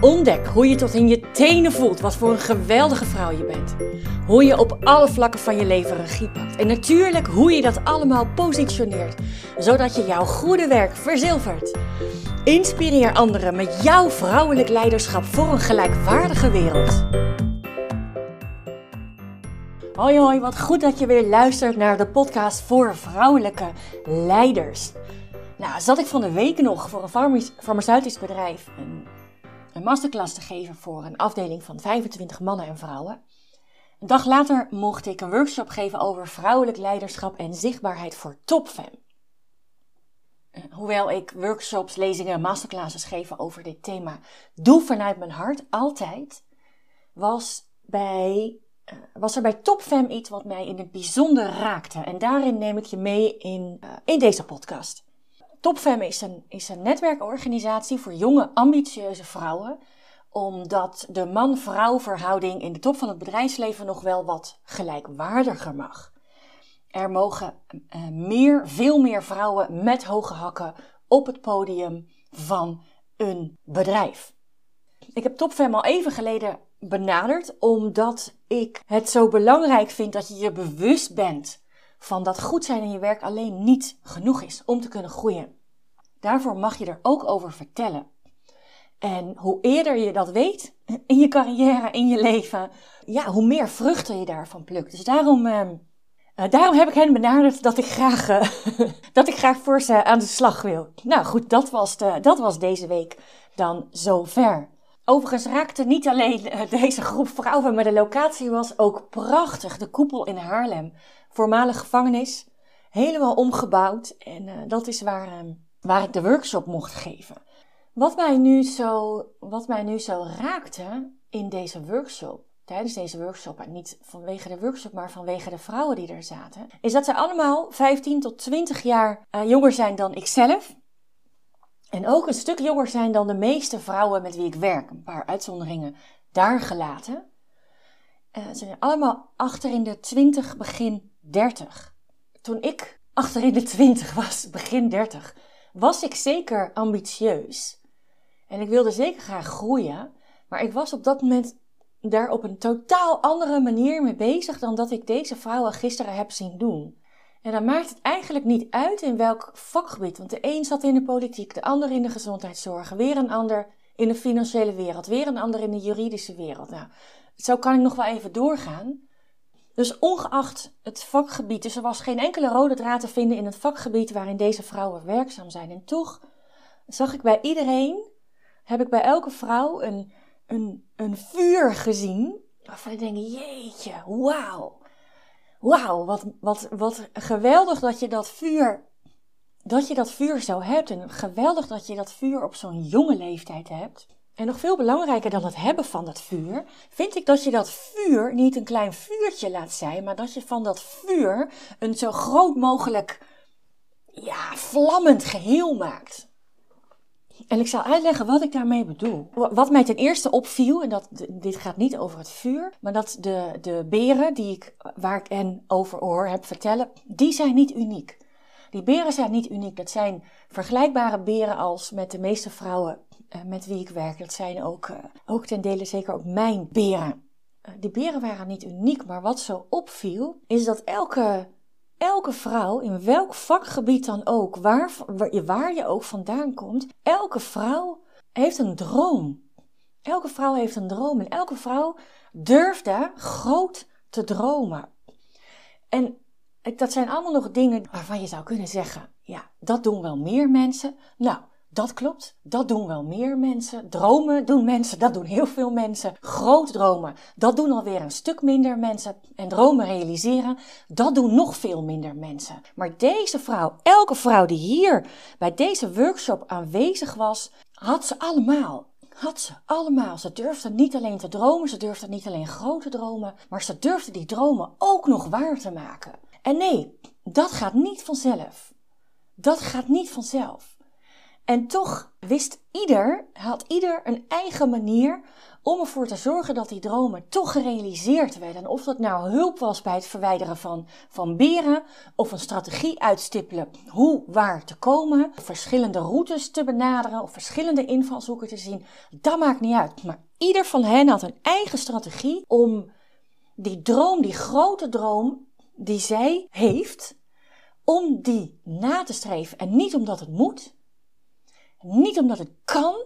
Ontdek hoe je tot in je tenen voelt wat voor een geweldige vrouw je bent. Hoe je op alle vlakken van je leven regie pakt. En natuurlijk hoe je dat allemaal positioneert, zodat je jouw goede werk verzilvert. Inspireer anderen met jouw vrouwelijk leiderschap voor een gelijkwaardige wereld. Hoi hoi, wat goed dat je weer luistert naar de podcast voor vrouwelijke leiders. Nou, zat ik van de week nog voor een farmaceutisch bedrijf een masterclass te geven voor een afdeling van 25 mannen en vrouwen. Een dag later mocht ik een workshop geven over vrouwelijk leiderschap en zichtbaarheid voor topfam. Eh, hoewel ik workshops, lezingen en masterclasses geef over dit thema, doe vanuit mijn hart altijd, was, bij, eh, was er bij topfam iets wat mij in het bijzonder raakte. En daarin neem ik je mee in, uh, in deze podcast. TopFem is een, is een netwerkorganisatie voor jonge, ambitieuze vrouwen, omdat de man-vrouw verhouding in de top van het bedrijfsleven nog wel wat gelijkwaardiger mag. Er mogen uh, meer, veel meer vrouwen met hoge hakken op het podium van een bedrijf. Ik heb TopFem al even geleden benaderd, omdat ik het zo belangrijk vind dat je je bewust bent van dat goed zijn in je werk alleen niet genoeg is om te kunnen groeien. Daarvoor mag je er ook over vertellen. En hoe eerder je dat weet in je carrière, in je leven, ja, hoe meer vruchten je daarvan plukt. Dus daarom, uh, daarom heb ik hen benaderd dat ik graag, uh, dat ik graag voor ze aan de slag wil. Nou goed, dat was, de, dat was deze week dan zover. Overigens raakte niet alleen eh, deze groep vrouwen, maar de locatie was ook prachtig. De koepel in Haarlem, voormalig gevangenis, helemaal omgebouwd. En uh, dat is waar, uh, waar ik de workshop mocht geven. Wat mij nu zo, wat mij nu zo raakte in deze workshop, tijdens deze workshop, niet vanwege de workshop, maar vanwege de vrouwen die er zaten, is dat ze allemaal 15 tot 20 jaar uh, jonger zijn dan ikzelf. En ook een stuk jonger zijn dan de meeste vrouwen met wie ik werk. Een paar uitzonderingen daar gelaten. Uh, ze zijn allemaal achter in de 20, begin 30. Toen ik achter in de 20 was, begin 30, was ik zeker ambitieus. En ik wilde zeker graag groeien. Maar ik was op dat moment daar op een totaal andere manier mee bezig dan dat ik deze vrouwen gisteren heb zien doen. En dan maakt het eigenlijk niet uit in welk vakgebied. Want de een zat in de politiek, de ander in de gezondheidszorg, weer een ander in de financiële wereld, weer een ander in de juridische wereld. Nou, zo kan ik nog wel even doorgaan. Dus ongeacht het vakgebied, dus er was geen enkele rode draad te vinden in het vakgebied waarin deze vrouwen werkzaam zijn. En toch zag ik bij iedereen, heb ik bij elke vrouw een, een, een vuur gezien. Waarvan ik denk, jeetje, wauw. Wauw, wat, wat, wat geweldig dat je dat vuur, dat je dat vuur zo hebt. En geweldig dat je dat vuur op zo'n jonge leeftijd hebt. En nog veel belangrijker dan het hebben van dat vuur, vind ik dat je dat vuur niet een klein vuurtje laat zijn, maar dat je van dat vuur een zo groot mogelijk, ja, vlammend geheel maakt. En ik zal uitleggen wat ik daarmee bedoel. Wat mij ten eerste opviel, en dat, dit gaat niet over het vuur, maar dat de, de beren die ik, waar ik hen over hoor heb vertellen, die zijn niet uniek. Die beren zijn niet uniek. Dat zijn vergelijkbare beren als met de meeste vrouwen uh, met wie ik werk. Dat zijn ook, uh, ook ten dele zeker ook mijn beren. Uh, die beren waren niet uniek, maar wat zo opviel, is dat elke, elke vrouw, in welk vakgebied dan ook, waar, waar, je ook vandaan komt, elke vrouw heeft een droom. Elke vrouw heeft een droom en elke vrouw durfde groot te dromen. En dat zijn allemaal nog dingen waarvan je zou kunnen zeggen: ja, dat doen wel meer mensen. Nou, dat klopt, dat doen wel meer mensen. Dromen doen mensen, dat doen heel veel mensen. Groot dromen, dat doen alweer een stuk minder mensen. En dromen realiseren, dat doen nog veel minder mensen. Maar deze vrouw, elke vrouw die hier bij deze workshop aanwezig was, had ze allemaal. Had ze allemaal. Ze durfde niet alleen te dromen, ze durfde niet alleen grote dromen, maar ze durfde die dromen ook nog waar te maken. En nee, dat gaat niet vanzelf. Dat gaat niet vanzelf. En toch wist ieder, had ieder een eigen manier om ervoor te zorgen dat die dromen toch gerealiseerd werden. of dat nou hulp was bij het verwijderen van, van beren, of een strategie uitstippelen hoe waar te komen, verschillende routes te benaderen, of verschillende invalshoeken te zien, dat maakt niet uit. Maar ieder van hen had een eigen strategie om die droom, die grote droom die zij heeft, om die na te streven. En niet omdat het moet, niet omdat het kan.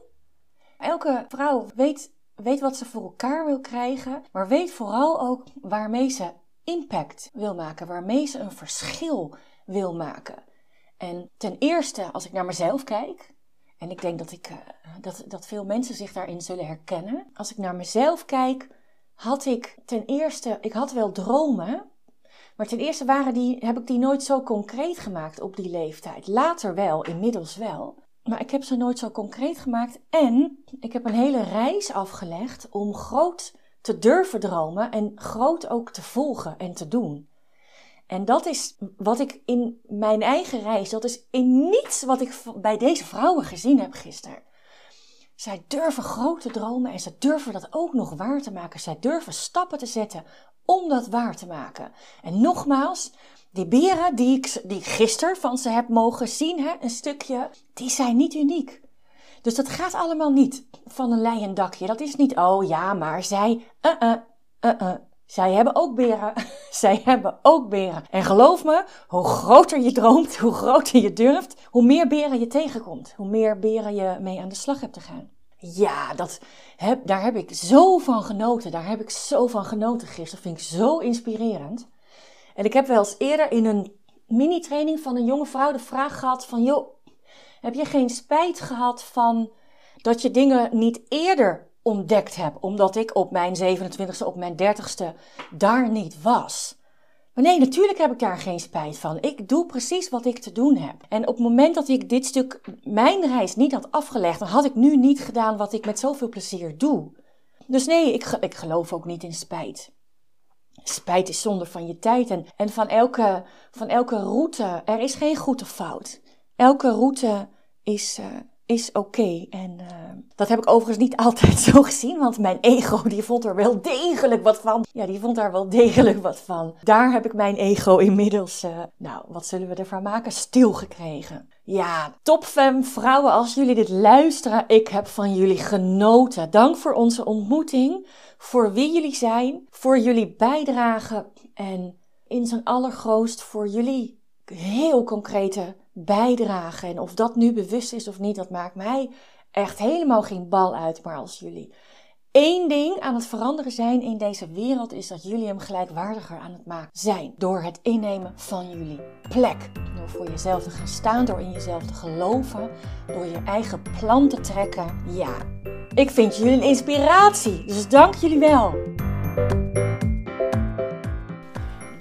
Elke vrouw weet, weet wat ze voor elkaar wil krijgen, maar weet vooral ook waarmee ze impact wil maken, waarmee ze een verschil wil maken. En ten eerste, als ik naar mezelf kijk, en ik denk dat, ik, uh, dat, dat veel mensen zich daarin zullen herkennen. Als ik naar mezelf kijk, had ik ten eerste, ik had wel dromen, maar ten eerste waren die, heb ik die nooit zo concreet gemaakt op die leeftijd. Later wel, inmiddels wel. Maar ik heb ze nooit zo concreet gemaakt. En ik heb een hele reis afgelegd om groot te durven dromen en groot ook te volgen en te doen. En dat is wat ik in mijn eigen reis, dat is in niets wat ik bij deze vrouwen gezien heb gisteren. Zij durven grote dromen en ze durven dat ook nog waar te maken. Zij durven stappen te zetten om dat waar te maken. En nogmaals, die beren die ik, die gisteren van ze heb mogen zien, hè, een stukje, die zijn niet uniek. Dus dat gaat allemaal niet van een leien dakje. Dat is niet, oh ja, maar zij, uh, uh, uh, uh. Zij hebben ook beren. Zij hebben ook beren. En geloof me, hoe groter je droomt, hoe groter je durft, hoe meer beren je tegenkomt. Hoe meer beren je mee aan de slag hebt te gaan. Ja, dat heb, daar heb ik zo van genoten. Daar heb ik zo van genoten gisteren. Dat vind ik zo inspirerend. En ik heb wel eens eerder in een mini-training van een jonge vrouw de vraag gehad van... joh, heb je geen spijt gehad van dat je dingen niet eerder ontdekt hebt? Omdat ik op mijn 27ste, op mijn 30ste daar niet was. Maar nee, natuurlijk heb ik daar geen spijt van. Ik doe precies wat ik te doen heb. En op het moment dat ik dit stuk, mijn reis niet had afgelegd, dan had ik nu niet gedaan wat ik met zoveel plezier doe. Dus nee, ik, ik geloof ook niet in spijt. Spijt is zonde van je tijd en, van, elke, van elke route. Er is geen goed of fout. Elke route is, uh, is oké. En uh, dat heb ik overigens niet altijd zo gezien, want mijn ego die vond er wel degelijk wat van. Ja, die vond daar wel degelijk wat van. Daar heb ik mijn ego inmiddels, uh, nou, wat zullen we ervan maken, stilgekregen. Ja, topfam vrouwen, als jullie dit luisteren, ik heb van jullie genoten. Dank voor onze ontmoeting, voor wie jullie zijn, voor jullie bijdrage en in zijn allergrootst voor jullie heel concrete bijdrage. En of dat nu bewust is of niet, dat maakt mij echt helemaal geen bal uit. Maar als jullie één ding aan het veranderen zijn in deze wereld, is dat jullie hem gelijkwaardiger aan het maken zijn. Door het innemen van jullie plek. Door voor jezelf te gaan staan, door in jezelf te geloven, door je eigen plan te trekken. Ja, ik vind jullie een inspiratie. Dus dank jullie wel.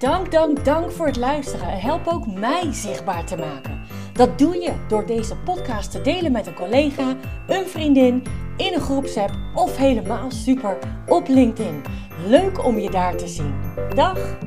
Dank, dank, dank voor het luisteren en help ook mij zichtbaar te maken. Dat doe je door deze podcast te delen met een collega, een vriendin, in een groepsapp of helemaal super op LinkedIn. Leuk om je daar te zien. Dag!